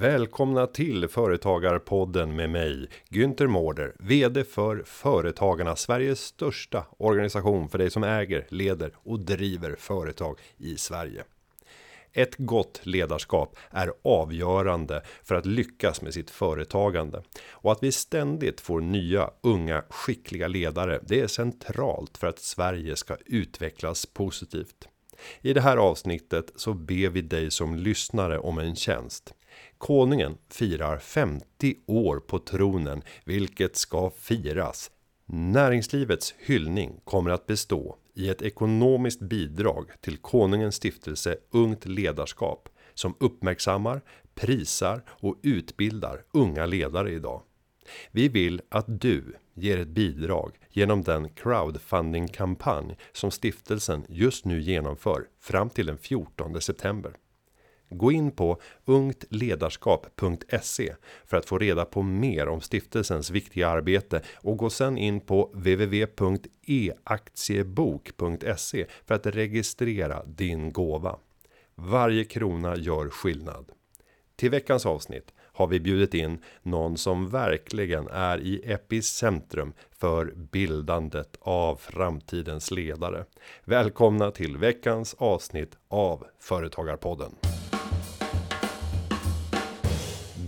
Välkomna till Företagarpodden med mig Günther Mårder, VD för Företagarna, Sveriges största organisation för dig som äger, leder och driver företag i Sverige. Ett gott ledarskap är avgörande för att lyckas med sitt företagande och att vi ständigt får nya unga skickliga ledare. Det är centralt för att Sverige ska utvecklas positivt. I det här avsnittet så ber vi dig som lyssnare om en tjänst. Konungen firar 50 år på tronen, vilket ska firas. Näringslivets hyllning kommer att bestå i ett ekonomiskt bidrag till konungens stiftelse Ungt ledarskap som uppmärksammar, prisar och utbildar unga ledare idag. Vi vill att du ger ett bidrag genom den crowdfunding-kampanj som stiftelsen just nu genomför fram till den 14 september. Gå in på ungtledarskap.se för att få reda på mer om stiftelsens viktiga arbete och gå sen in på www.eaktiebok.se för att registrera din gåva. Varje krona gör skillnad. Till veckans avsnitt har vi bjudit in någon som verkligen är i epicentrum för bildandet av framtidens ledare. Välkomna till veckans avsnitt av Företagarpodden.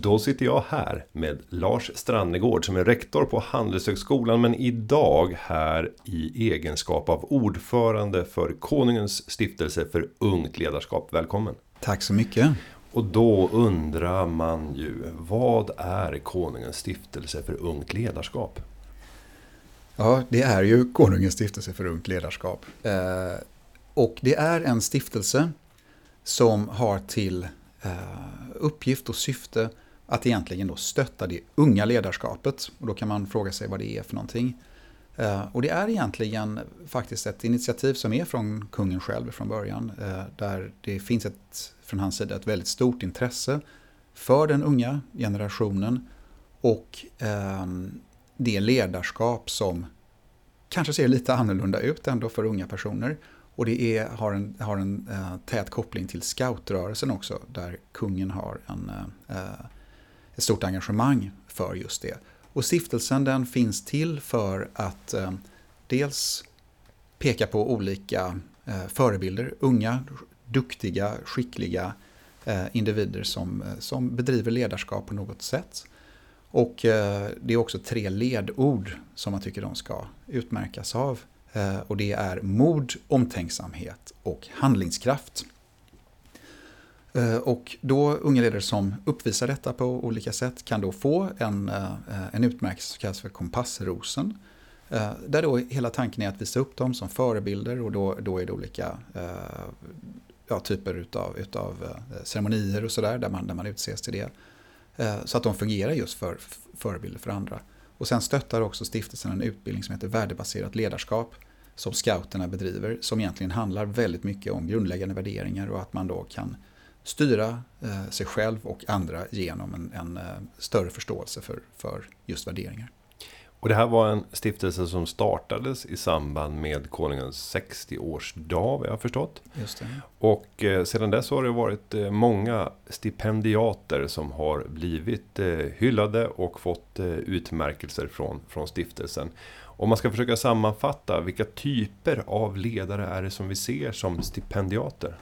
Då sitter jag här med Lars Strannegård som är rektor på Handelshögskolan men idag här i egenskap av ordförande för Konungens stiftelse för ungt ledarskap. Välkommen! Tack så mycket! Och då undrar man ju, vad är Konungens stiftelse för ungt ledarskap? Ja, det är ju Konungens stiftelse för ungt ledarskap. Eh, och det är en stiftelse som har till eh, uppgift och syfte att egentligen då stötta det unga ledarskapet. Och då kan man fråga sig vad det är för någonting. Eh, och det är egentligen faktiskt ett initiativ som är från kungen själv från början. Eh, där det finns ett, från hans sida ett väldigt stort intresse för den unga generationen. Och ehm, det ledarskap som kanske ser lite annorlunda ut ändå för unga personer. Och det är, har en, har en eh, tät koppling till scoutrörelsen också, där kungen har en, ett stort engagemang för just det. Och stiftelsen den finns till för att eh, dels peka på olika eh, förebilder, unga, duktiga, skickliga eh, individer som, som bedriver ledarskap på något sätt. Och det är också tre ledord som man tycker de ska utmärkas av. Och det är mod, omtänksamhet och handlingskraft. Eh, och då unga ledare som uppvisar detta på olika sätt kan då få en, eh, en utmärkelse som kallas för Kompassrosen. Eh, där då hela tanken är att visa upp dem som förebilder och då, då är det olika ja, typer utav, utav ceremonier och sådär där man, där man utses till det. Så att de fungerar just för förebilder för andra. Och sen stöttar också stiftelsen en utbildning som heter värdebaserat ledarskap som scouterna bedriver som egentligen handlar väldigt mycket om grundläggande värderingar och att man då kan styra eh, sig själv och andra genom en, en eh, större förståelse för, för just värderingar. Och det här var en stiftelse som startades i samband med konungens 60-årsdag, vad jag har förstått. Just det. Och eh, sedan dess har det varit eh, många stipendiater som har blivit eh, hyllade och fått utmärkelser från, från stiftelsen. Om man ska försöka sammanfatta, vilka typer av ledare är det som vi ser som stipendiater?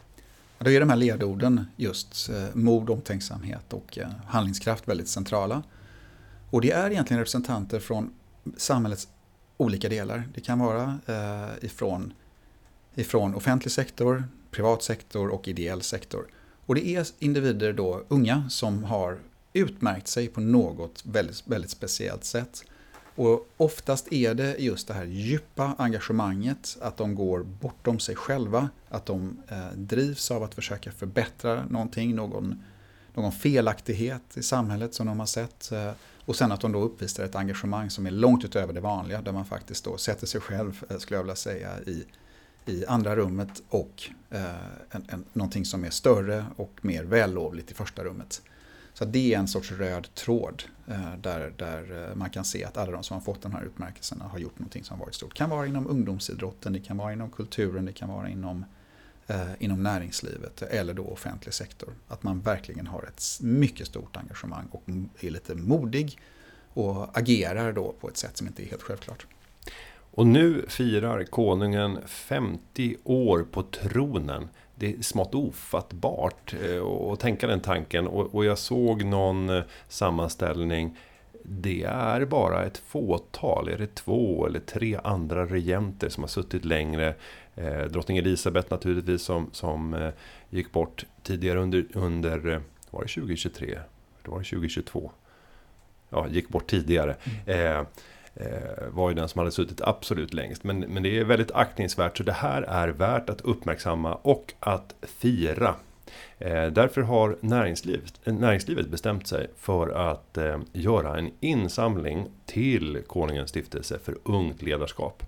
Då är de här ledorden just eh, mod, omtänksamhet och eh, handlingskraft väldigt centrala. Och det är egentligen representanter från samhällets olika delar. Det kan vara eh, ifrån, ifrån offentlig sektor, privat sektor och ideell sektor. Och det är individer då, unga, som har utmärkt sig på något väldigt, väldigt speciellt sätt. Och oftast är det just det här djupa engagemanget, att de går bortom sig själva, att de eh, drivs av att försöka förbättra någonting, någon, någon felaktighet i samhället som de har sett. Eh, och sen att de då uppvisar ett engagemang som är långt utöver det vanliga, där man faktiskt då sätter sig själv, eh, skulle jag vilja säga, i, i andra rummet och eh, en, en, någonting som är större och mer vällovligt i första rummet. Så det är en sorts röd tråd eh, där, där eh, man kan se att alla de som har fått den här utmärkelsen har gjort någonting som har varit stort. Det kan vara inom ungdomsidrotten, det kan vara inom kulturen, det kan vara inom eh, inom näringslivet eller då offentlig sektor. Att man verkligen har ett mycket stort engagemang och är lite modig och agerar då på ett sätt som inte är helt självklart. Och nu firar konungen 50 år på tronen. Det är smått ofattbart att eh, tänka den tanken. Och jag såg någon eh, sammanställning. Det är bara ett fåtal, är det två eller tre andra regenter som har suttit längre. Eh, drottning Elisabeth naturligtvis som, som gick bort tidigare under, under, var det 2023? Det var det 2022? Ja, gick bort tidigare. Mm. Eh, Eh, Eh, var ju den som hade suttit absolut längst. Men, men det är väldigt aktningsvärt, så det här är värt att uppmärksamma och att fira. Eh, därför har näringslivet, näringslivet bestämt sig för att eh, göra en insamling till Konungens stiftelse för ungt ledarskap.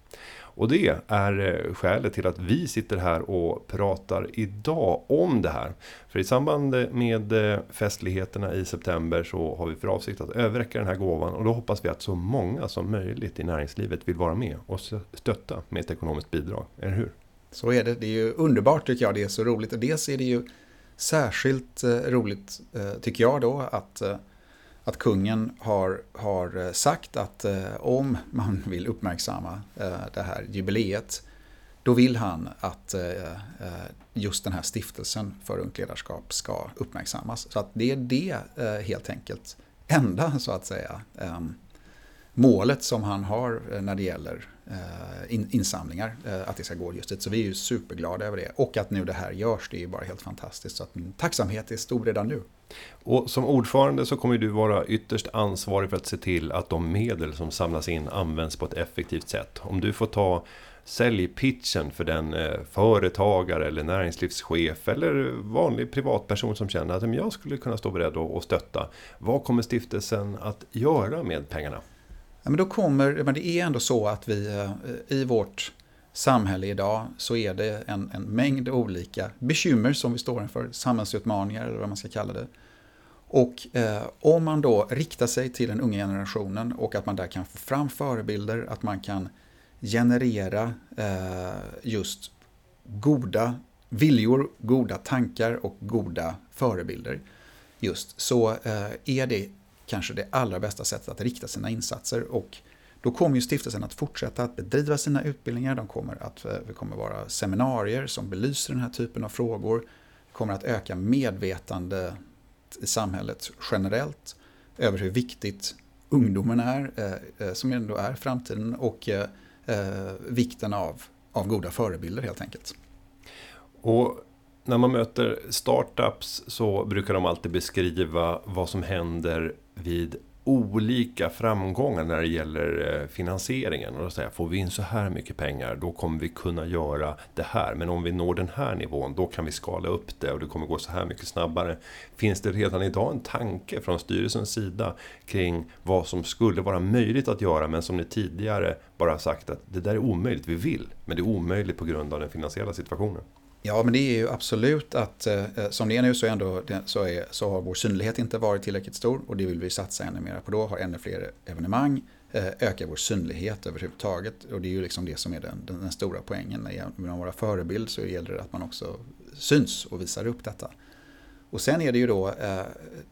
Och det är eh, skälet till att vi sitter här och pratar idag om det här. För i samband eh, med eh, festligheterna i september så har vi för avsikt att överräcka den här gåvan. Och då hoppas vi att så många som möjligt i näringslivet vill vara med och stötta med ett ekonomiskt bidrag, eller hur? Så är det, det är ju underbart tycker jag, det är så roligt. Och dels är det ju särskilt roligt tycker jag då att att kungen har, har eh, sagt att eh, om man vill uppmärksamma eh, det här jubileet då vill han att eh, eh just den här stiftelsen för ungt ledarskap ska uppmärksammas. Så att det är det eh, helt enkelt enda så att säga ehm, målet som han har eh, när det gäller insamlingar, att det ska gå just dit. Så vi är ju superglada över det. Och att nu det här görs, det är ju bara helt fantastiskt. Så att min tacksamhet är stor redan nu. Och som ordförande så kommer du vara ytterst ansvarig för att se till att de medel som samlas in används på ett effektivt sätt. Om du får ta säljpitchen för den eh, företagare eller näringslivschef eller vanlig privatperson som känner att jag skulle kunna stå beredd och stötta. Vad kommer stiftelsen att göra med pengarna? Ja, men då kommer, men det är ändå så att vi eh, i vårt samhälle idag så är det en, en mängd olika bekymmer som vi står inför, samhällsutmaningar eller vad man ska kalla det. Och eh, om man då riktar sig till den unga generationen och att man där kan få fram förebilder, att man kan generera eh, just goda viljor, goda tankar och goda förebilder. Just så eh, är det kanske det allra bästa sättet att rikta sina insatser och då kommer ju stiftelsen att fortsätta att bedriva sina utbildningar. De kommer att, eh, det kommer vara seminarier som belyser den här typen av frågor. Det kommer att öka medvetande i samhället generellt över hur viktigt ungdomen är, eh, eh som ändå är framtiden, och eh, vikten av, av goda förebilder helt enkelt. Och när man möter startups så brukar de alltid beskriva vad som händer vid olika framgångar när det gäller eh, finansieringen. Och då säger får vi in så här mycket pengar då kommer vi kunna göra det här. Men om vi når den här nivån då kan vi skala upp det och det kommer gå så här mycket snabbare. Finns det redan idag en tanke från styrelsens sida kring vad som skulle vara möjligt att göra men som ni tidigare bara sagt att det där är omöjligt, vi vill. Men det är omöjligt på grund av den finansiella situationen. Ja, men det är ju absolut att eh, eh som det är nu så, är ändå, så, är, så har vår synlighet inte varit tillräckligt stor och det vill vi satsa ännu mer på då, ha ännu fler evenemang, eh, öka vår synlighet överhuvudtaget och det är ju liksom det som är den, den, den stora poängen. Med våra förebild så gäller det att man också syns och visar upp detta. Och sen är det ju då eh,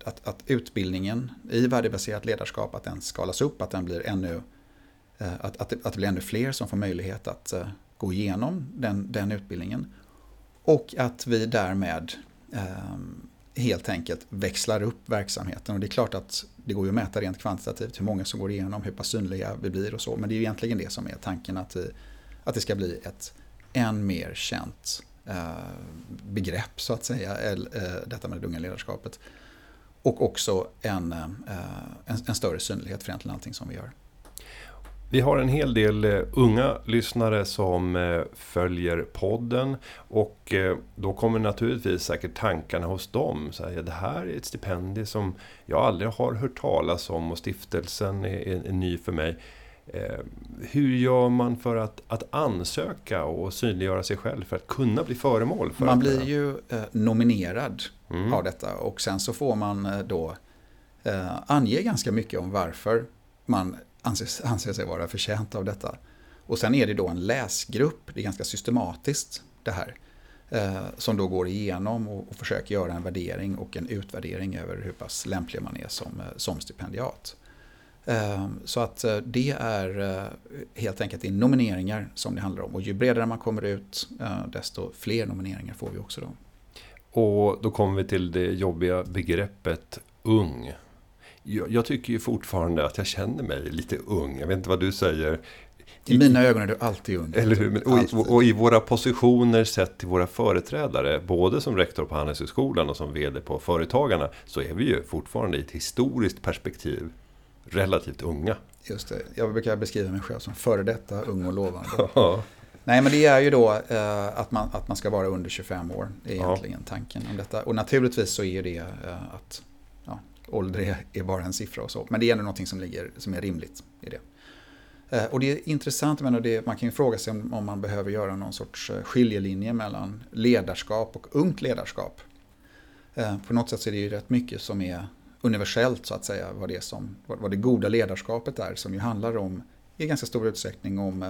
att, att utbildningen i värdebaserat ledarskap, att den skalas upp, att den blir ännu eh, att, att, att det blir ännu fler som får möjlighet att eh, gå igenom den, den utbildningen. Och att vi därmed eh, helt enkelt växlar upp verksamheten. Och det är klart att det går ju att mäta rent kvantitativt hur många som går igenom, hur pass synliga vi blir och så. Men det är ju egentligen det som är tanken att, vi, att det ska bli ett än mer känt eh, begrepp så att säga, eh, detta med det unga ledarskapet. Och också en, eh, en, en större synlighet för egentligen allting som vi gör. Vi har en hel del eh, unga lyssnare som eh, följer podden och eh, då kommer naturligtvis säkert tankarna hos dem. Så här, det här är ett stipendium som jag aldrig har hört talas om och stiftelsen är, är, är ny för mig. hur gör man för att, att ansöka och synliggöra sig själv för att kunna bli föremål för Man blir ju nominerad mm. av detta och sen så får man då ange ganska mycket om varför man anser, anser sig vara förtjänt av detta. Och sen är det då en läsgrupp, det är ganska systematiskt det här. Eh, som då går igenom och, och försöker göra en värdering och en utvärdering över hur pass lämplig man är som, eh, som stipendiat. Ehm, så att eh, det är helt enkelt i nomineringar som det handlar om. Och ju bredare man kommer ut, desto fler nomineringar får vi också då. Och då kommer vi till det jobbiga begreppet ung. Jag, jag, tycker ju fortfarande att jag känner mig lite ung. Jag vet inte vad du säger. I mina ögon är du alltid ung. Eller hur? Och, och, och, i våra positioner sett till våra företrädare, både som rektor på Handelshögskolan och som vd på Företagarna, så är vi ju fortfarande i ett historiskt perspektiv relativt unga. Just det. Jag brukar beskriva mig själv som före detta ung och lovande. Nej, men det är ju då eh, att, man, att man ska vara under 25 år. Det är egentligen ja. tanken om detta. Och naturligtvis så är det eh, att ålder är, bara en siffra och så. Men det är ändå någonting som, ligger, som är rimligt i det. Eh, och det är intressant, men det, man kan ju fråga sig om, om, man behöver göra någon sorts eh, skiljelinje mellan ledarskap och ungt ledarskap. Eh, på något sätt så är det ju rätt mycket som är universellt så att säga, vad det, som, vad, det goda ledarskapet är, som ju handlar om i ganska stor utsträckning om eh,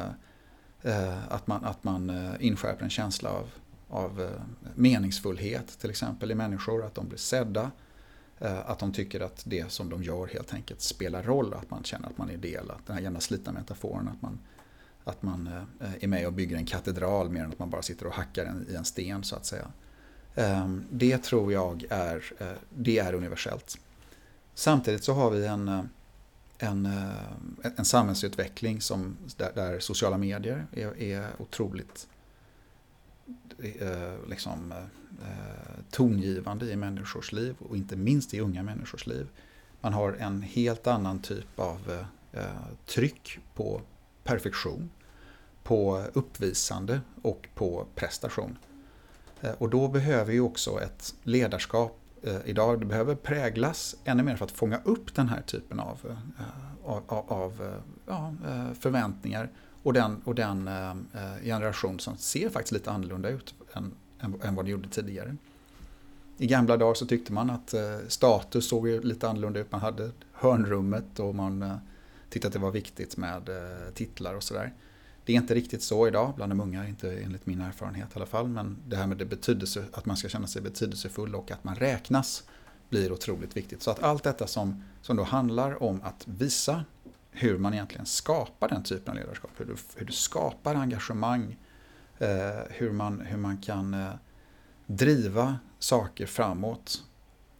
Eh, att man, att man eh, inskärper en känsla av, av eh, meningsfullhet till exempel i människor, att de blir sedda. Eh, att de tycker att det som de gör helt enkelt spelar roll, att man känner att man är del. Att den här gärna slitna metaforen, att man, att man eh, är med och bygger en katedral mer än att man bara sitter och hackar en, i en sten så att säga. Ehm, det tror jag är, eh, det är universellt. Samtidigt så har vi en en, en samhällsutveckling som, där, där sociala medier är, är otroligt eh, liksom, eh, tongivande i människors liv och inte minst i unga människors liv. Man har en helt annan typ av eh, tryck på perfektion, på uppvisande och på prestation. Eh, och då behöver ju också ett ledarskap eh, idag, det behöver präglas ännu mer för att fånga upp den här typen av, av, av ja, förväntningar och den, och den eh, generation som ser faktiskt lite annorlunda ut än, än vad det gjorde tidigare. I gamla dagar så tyckte man att eh, status såg lite annorlunda ut. Man hade hörnrummet och man eh, tyckte att det var viktigt med titlar och sådär. Det är inte riktigt så idag bland de unga, inte enligt min erfarenhet i alla fall. Men det här med det betydelse, att man ska känna sig betydelsefull och att man räknas blir otroligt viktigt. Så att allt detta som, som då handlar om att visa hur man egentligen skapar den typen av ledarskap. Hur du, hur du skapar engagemang. Eh, hur, man, hur man kan eh, driva saker framåt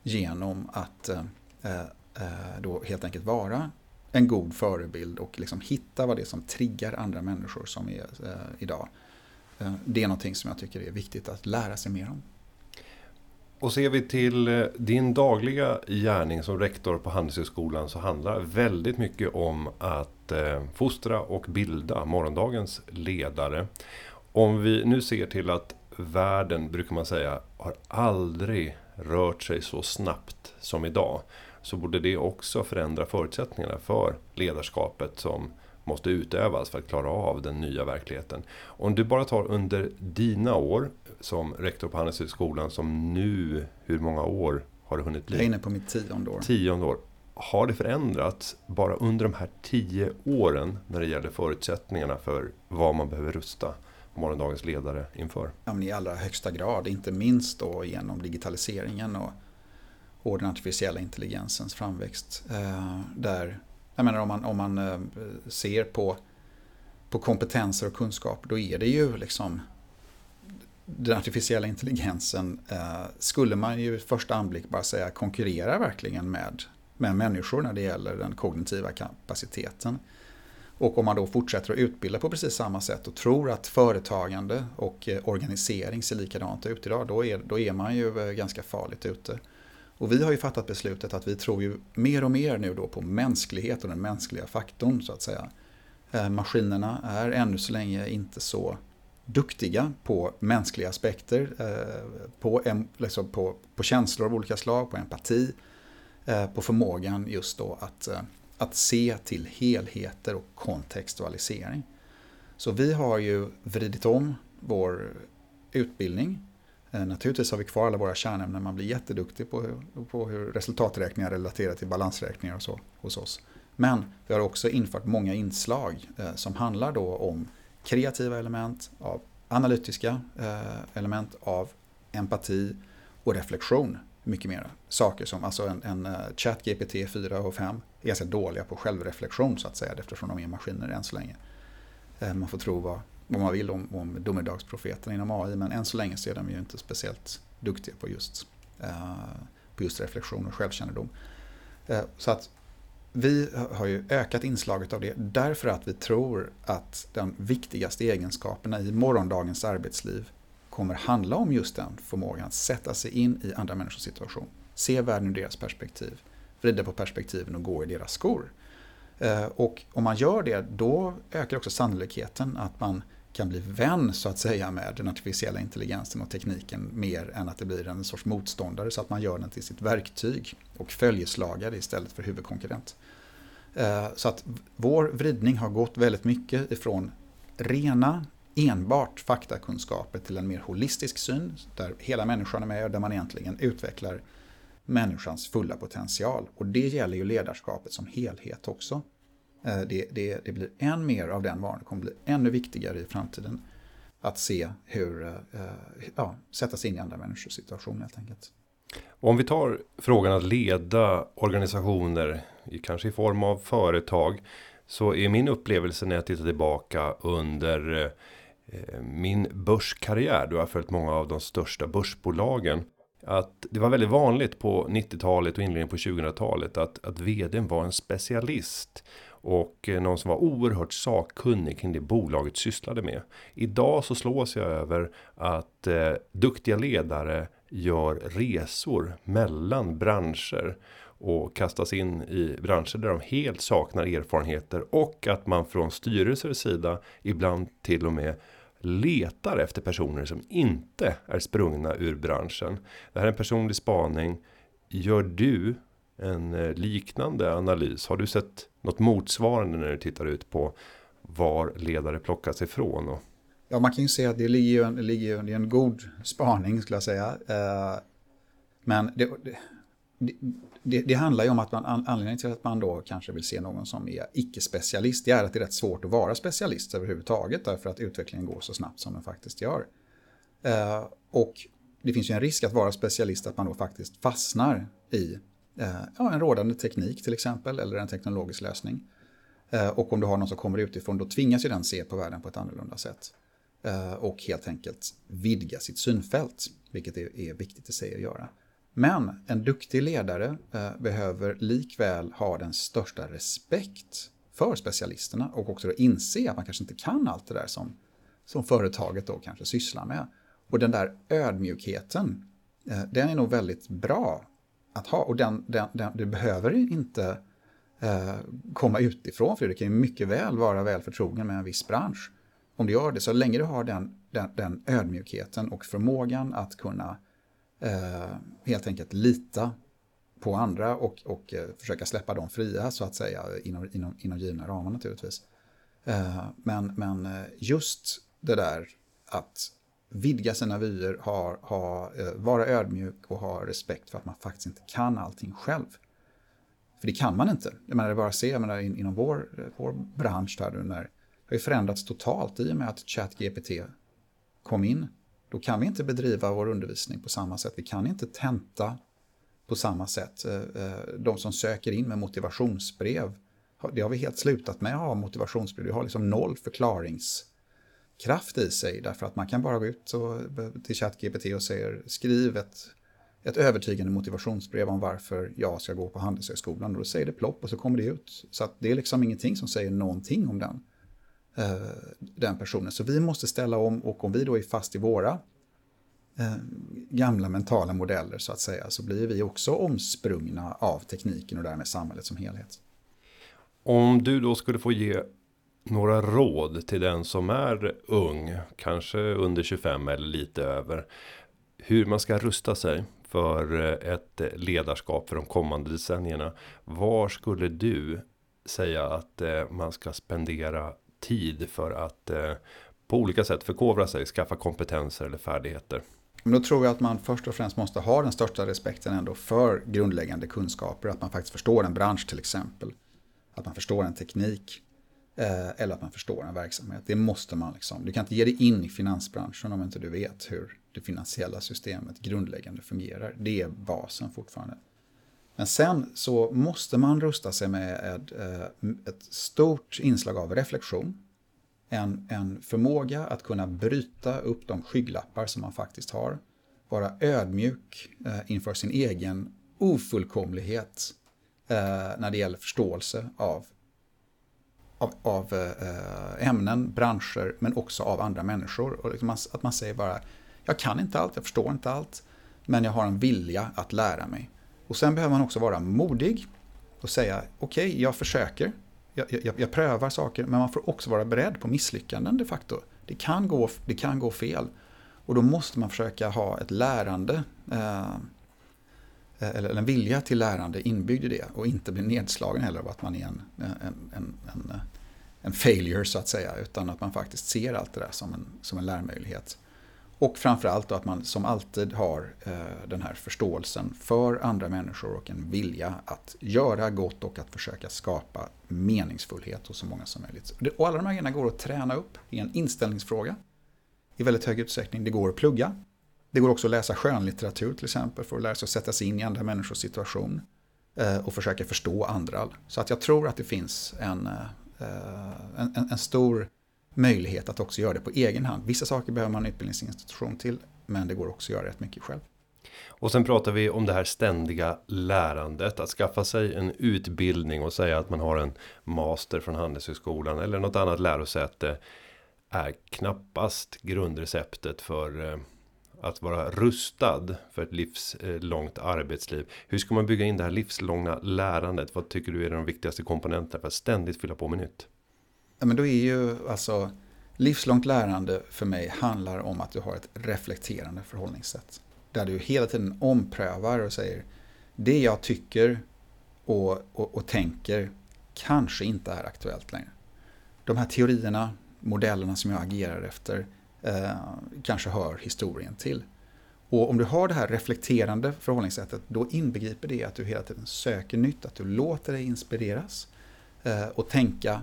genom att eh, eh då helt enkelt vara en god förebild och liksom hitta vad det är som triggar andra människor som är eh, idag. Eh, det är någonting som jag tycker är viktigt att lära sig mer om. Och ser vi till eh, din dagliga gärning som rektor på Handelshögskolan så handlar väldigt mycket om att eh, fostra och bilda morgondagens ledare. Om vi nu ser till att världen, brukar man säga, har aldrig rört sig så snabbt som idag så borde det också förändra förutsättningarna för ledarskapet som måste utövas för att klara av den nya verkligheten. Om du bara tar under dina år som rektor på Handelshögskolan som nu, hur många år har det hunnit bli? Jag är inne på mitt tionde år. Tionde år. Har det förändrats bara under de här tio åren när det gäller förutsättningarna för vad man behöver rusta morgondagens ledare inför? Ja, men I allra högsta grad, inte minst då genom digitaliseringen och och den artificiella intelligensens framväxt. Eh, där, jag menar om man, om man eh, ser på, på kompetenser och kunskap, då är det ju liksom den artificiella intelligensen eh, skulle man ju i första anblick bara säga konkurrerar verkligen med, med människor när det gäller den kognitiva kapaciteten. Och om man då fortsätter att utbilda på precis samma sätt och tror att företagande och eh, organisering ser likadant ut idag, då är, då är man ju eh, ganska farligt ute. Och vi har ju fattat beslutet att vi tror ju mer och mer nu då på mänsklighet och den mänskliga faktorn så att säga. Eh, maskinerna är ännu så länge inte så duktiga på mänskliga aspekter, eh, på, liksom på, på känslor av olika slag, på empati, eh, på förmågan just då att, att se till helheter och kontextualisering. Så vi har ju vridit om vår utbildning Eh, naturligtvis har vi kvar alla våra kärnämnen, man blir jätteduktig på hur, på hur resultaträkningar relaterar till balansräkningar och så hos oss. Men vi har också infört många inslag eh, som handlar då om kreativa element av analytiska eh, element av empati och reflektion. Mycket mer. Saker som alltså en, en uh, chat GPT 4 och 5 är ganska dåliga på självreflektion så att säga eftersom de är maskiner än så länge. Eh, man får tro vad, vad man vill om, om domedagsprofeterna inom AI men än så länge så är de ju inte speciellt duktiga på just, eh, på just reflektion och självkännedom. Eh, så att vi har ju ökat inslaget av det därför att vi tror att de viktigaste egenskaperna i morgondagens arbetsliv kommer handla om just den förmågan att sätta sig in i andra människors situation. Se världen ur deras perspektiv, vrida på perspektiven och gå i deras skor. Eh, och om man gör det, då ökar också sannolikheten att man kan bli vän så att säga med den artificiella intelligensen och tekniken mer än att det blir en sorts motståndare så att man gör den till sitt verktyg och följeslagare istället för huvudkonkurrent. Eh, så att vår vridning har gått väldigt mycket ifrån rena enbart faktakunskaper till en mer holistisk syn där hela människan är med och där man egentligen utvecklar människans fulla potential. Och det gäller ju ledarskapet som helhet också. Eh, det, det, det blir än mer av den varan, det kommer bli ännu viktigare i framtiden att se hur, eh, eh, ja, sätta sig in i andra människors situation helt enkelt. Om vi tar frågan att leda organisationer, kanske i form av företag, så är min upplevelse när jag tittar tillbaka under min börskarriär, du har följt många av de största börsbolagen. Att det var väldigt vanligt på 90-talet och inledningen på 2000-talet att, att vdn var en specialist. Och eh, någon som var oerhört sakkunnig kring det bolaget sysslade med. Idag så slås jag över att eh, duktiga ledare gör resor mellan branscher och kastas in i branscher där de helt saknar erfarenheter och att man från styrelsers sida ibland till och med letar efter personer som inte är sprungna ur branschen. Det här är en personlig spaning. Gör du en eh, liknande analys? Har du sett något motsvarande när du tittar ut på var ledare plockas ifrån? Och... Ja, man kan ju se att det ligger ju en, ligger en, en god spaning skulle jag säga. Eh, men det, det, det, det, handlar ju om att man, anledningen till att man då kanske vill se någon som är icke-specialist, det är att det är rätt svårt att vara specialist överhuvudtaget, därför att utvecklingen går så snabbt som den faktiskt gör. Eh, och det finns ju en risk att vara specialist, att man då faktiskt fastnar i Eh, ja, en rådande teknik till exempel, eller en teknologisk lösning. Eh, och om du har någon som kommer utifrån, då tvingas ju den se på världen på ett annorlunda sätt. Eh, och helt enkelt vidga sitt synfält, vilket är, viktigt i sig att göra. Men en duktig ledare behöver likväl ha den största respekt för specialisterna och också inse att man kanske inte kan allt det där som, som företaget då kanske sysslar med. Och den där ödmjukheten, den är nog väldigt bra att ha. Och den, den, den, du behöver inte eh, komma utifrån, för det kan ju mycket väl vara väl förtrogen med en viss bransch. Om du gör det, så länge du har den, den, den ödmjukheten och förmågan att kunna eh, helt enkelt lita på andra och, och eh, försöka släppa dem fria så att säga inom, inom, inom givna ramar naturligtvis. Eh, men, men eh, just det där att vidga sina vyer, ha, ha, eh, vara ödmjuk och ha respekt för att man faktiskt inte kan allting själv. För det kan man inte. Jag menar, det bara se, jag menar, in, inom vår, eh, vår bransch där nu när det har ju förändrats totalt i och med att ChatGPT kom in. Då kan vi inte bedriva vår undervisning på samma sätt. Vi kan inte tenta på samma sätt. Eh, de som söker in med motivationsbrev, det har vi helt slutat med att ha motivationsbrev. Vi har liksom noll kraft i sig därför att man kan bara gå ut och, till ChatGPT och säger skriv ett, ett övertygande motivationsbrev om varför jag ska gå på Handelshögskolan. Och då säger det plopp och så kommer det ut. Så att det är liksom ingenting som säger någonting om den. Eh, den personen. Så vi måste ställa om och om vi då är fast i våra eh, gamla mentala modeller så att säga så blir vi också omsprungna av tekniken och därmed samhället som helhet. Om du då skulle få ge några råd till den som är ung, kanske under 25 eller lite över. Hur man ska rusta sig för eh, ett ledarskap för de kommande decennierna. Var skulle du säga att eh, man ska spendera tid för att eh, på olika sätt förkovra sig, skaffa kompetenser eller färdigheter. Men då tror jag att man först och främst måste ha den största respekten ändå för grundläggande kunskaper. Att man faktiskt förstår en bransch till exempel. Att man förstår en teknik. Eh, eller att man förstår en verksamhet. Det måste man liksom. Du kan inte ge dig in i finansbranschen om inte du vet hur det finansiella systemet grundläggande fungerar. Det är basen fortfarande. Men sen så måste man rusta sig med ett, eh, ett stort inslag av reflektion. En, en förmåga att kunna bryta upp de skygglappar som man faktiskt har. Vara ödmjuk eh, inför sin egen ofullkomlighet när det gäller förståelse av av, av eh, ämnen, branscher, men också av andra människor. Och liksom att man säger bara, jag kan inte allt, jag förstår inte allt, men jag har en vilja att lära mig. Och sen behöver man också vara modig och säga, okej, okay, jag försöker, jag, jag, jag, prövar saker, men man får också vara beredd på misslyckanden de facto. Det kan gå, det kan gå fel. Och då måste man försöka ha ett lärande, eh, Eh, eller en vilja till lärande inbyggd i det och inte bli nedslagen heller av att man är en, en, en, en, en failure så att säga, utan att man faktiskt ser allt det där som en, som en lärmöjlighet. Och framförallt då att man som alltid har eh, den här förståelsen för andra människor och en vilja att göra gott och att försöka skapa meningsfullhet hos så många som möjligt. Och alla de här grejerna går att träna upp, det är en inställningsfråga i väldigt hög utsträckning. Det går att plugga, det går också att läsa skönlitteratur till exempel för att lära sig att sätta sig in i andra människors situation eh, och försöka förstå andra. Så att jag tror att det finns eh, en, en, en, stor möjlighet att också göra det på egen hand. Vissa saker behöver man en utbildningsinstitution till, men det går också att göra rätt mycket själv. Och sen pratar vi om det här ständiga lärandet. Att skaffa sig en utbildning och säga att man har en master från Handelshögskolan eller något annat lärosäte. Är knappast grundreceptet för eh, att vara rustad för ett livslångt arbetsliv. Hur ska man bygga in det här livslånga lärandet? Vad tycker du är de viktigaste komponenterna för att ständigt fylla på med nytt? Ja, men då är ju alltså livslångt lärande för mig handlar om att du har ett reflekterande förhållningssätt. Där du hela tiden omprövar och säger det jag tycker och, och, och tänker kanske inte är aktuellt längre. De här teorierna, modellerna som jag agerar efter eh, kanske hör historien till. Och om du har det här reflekterande förhållningssättet, då inbegriper det att du hela tiden söker nytt, att du låter dig inspireras eh, och tänka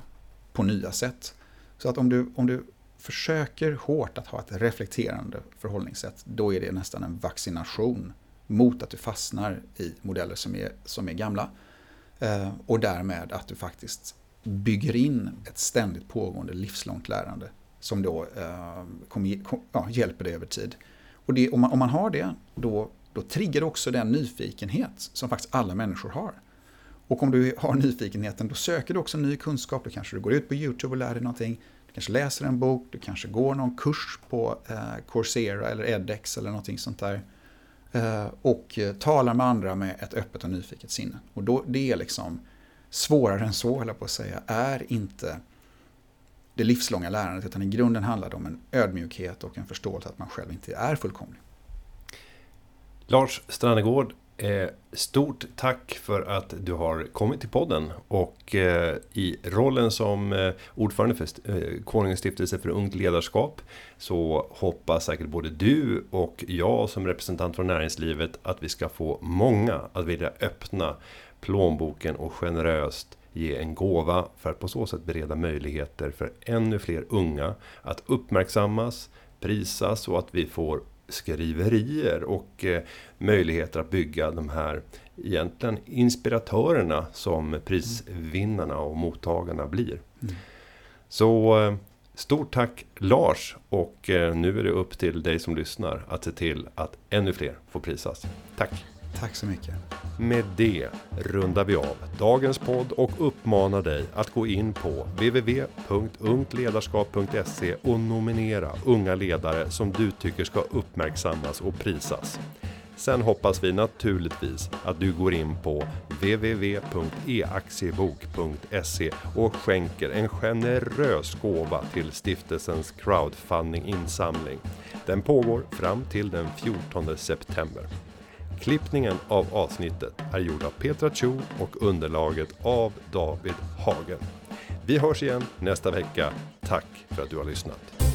på nya sätt. Så att om du, om du försöker hårt att ha ett reflekterande förhållningssätt, då är det nästan en vaccination mot att du fastnar i modeller som är, som är gamla. Eh, och därmed att du faktiskt bygger in ett ständigt pågående livslångt lärande som då eh, kom, kom, ja, hjälper dig över tid. Och det, om, man, om man har det, då, då triggar det också den nyfikenhet som faktiskt alla människor har. Och om du har nyfikenheten, då söker du också ny kunskap. Då kanske du går ut på YouTube och lär dig någonting. Du kanske läser en bok, du kanske går någon kurs på eh, Coursera eller edX eller någonting sånt där. Eh, och eh, talar med andra med ett öppet och nyfiket sinne. Och då, det är liksom svårare än så, höll jag på att säga, är inte det livslånga lärandet, utan i grunden handlar det om en ödmjukhet och en förståelse att man själv inte är fullkomlig. Lars Strannegård, eh, stort tack för att du har kommit till podden och eh, i rollen som eh, ordförande för Konungens stiftelse för ungt ledarskap så hoppas säkert både du och jag som representant från näringslivet att vi ska få många att vilja öppna plånboken och generöst ge en gåva för att på så sätt bereda möjligheter för ännu fler unga att uppmärksammas, prisas och att vi får skriverier och eh, möjligheter att bygga de här egentligen inspiratörerna som prisvinnarna och mottagarna blir. Mm. Så eh, stort tack Lars och eh, nu är det upp till dig som lyssnar att se till att ännu fler får prisas. Tack! Tack så mycket. Med det rundar vi av dagens podd och uppmanar dig att gå in på www.ungtledarskap.se och nominera unga ledare som du tycker ska uppmärksammas och prisas. Sen hoppas vi naturligtvis att du går in på www.eaktiebok.se och skänker en generös gåva till stiftelsens crowdfunding-insamling. Den pågår fram till den 14 september. Klippningen av avsnittet är gjord av Petra Cho och underlaget av David Hagen. Vi hörs igen nästa vecka. Tack för att du har lyssnat.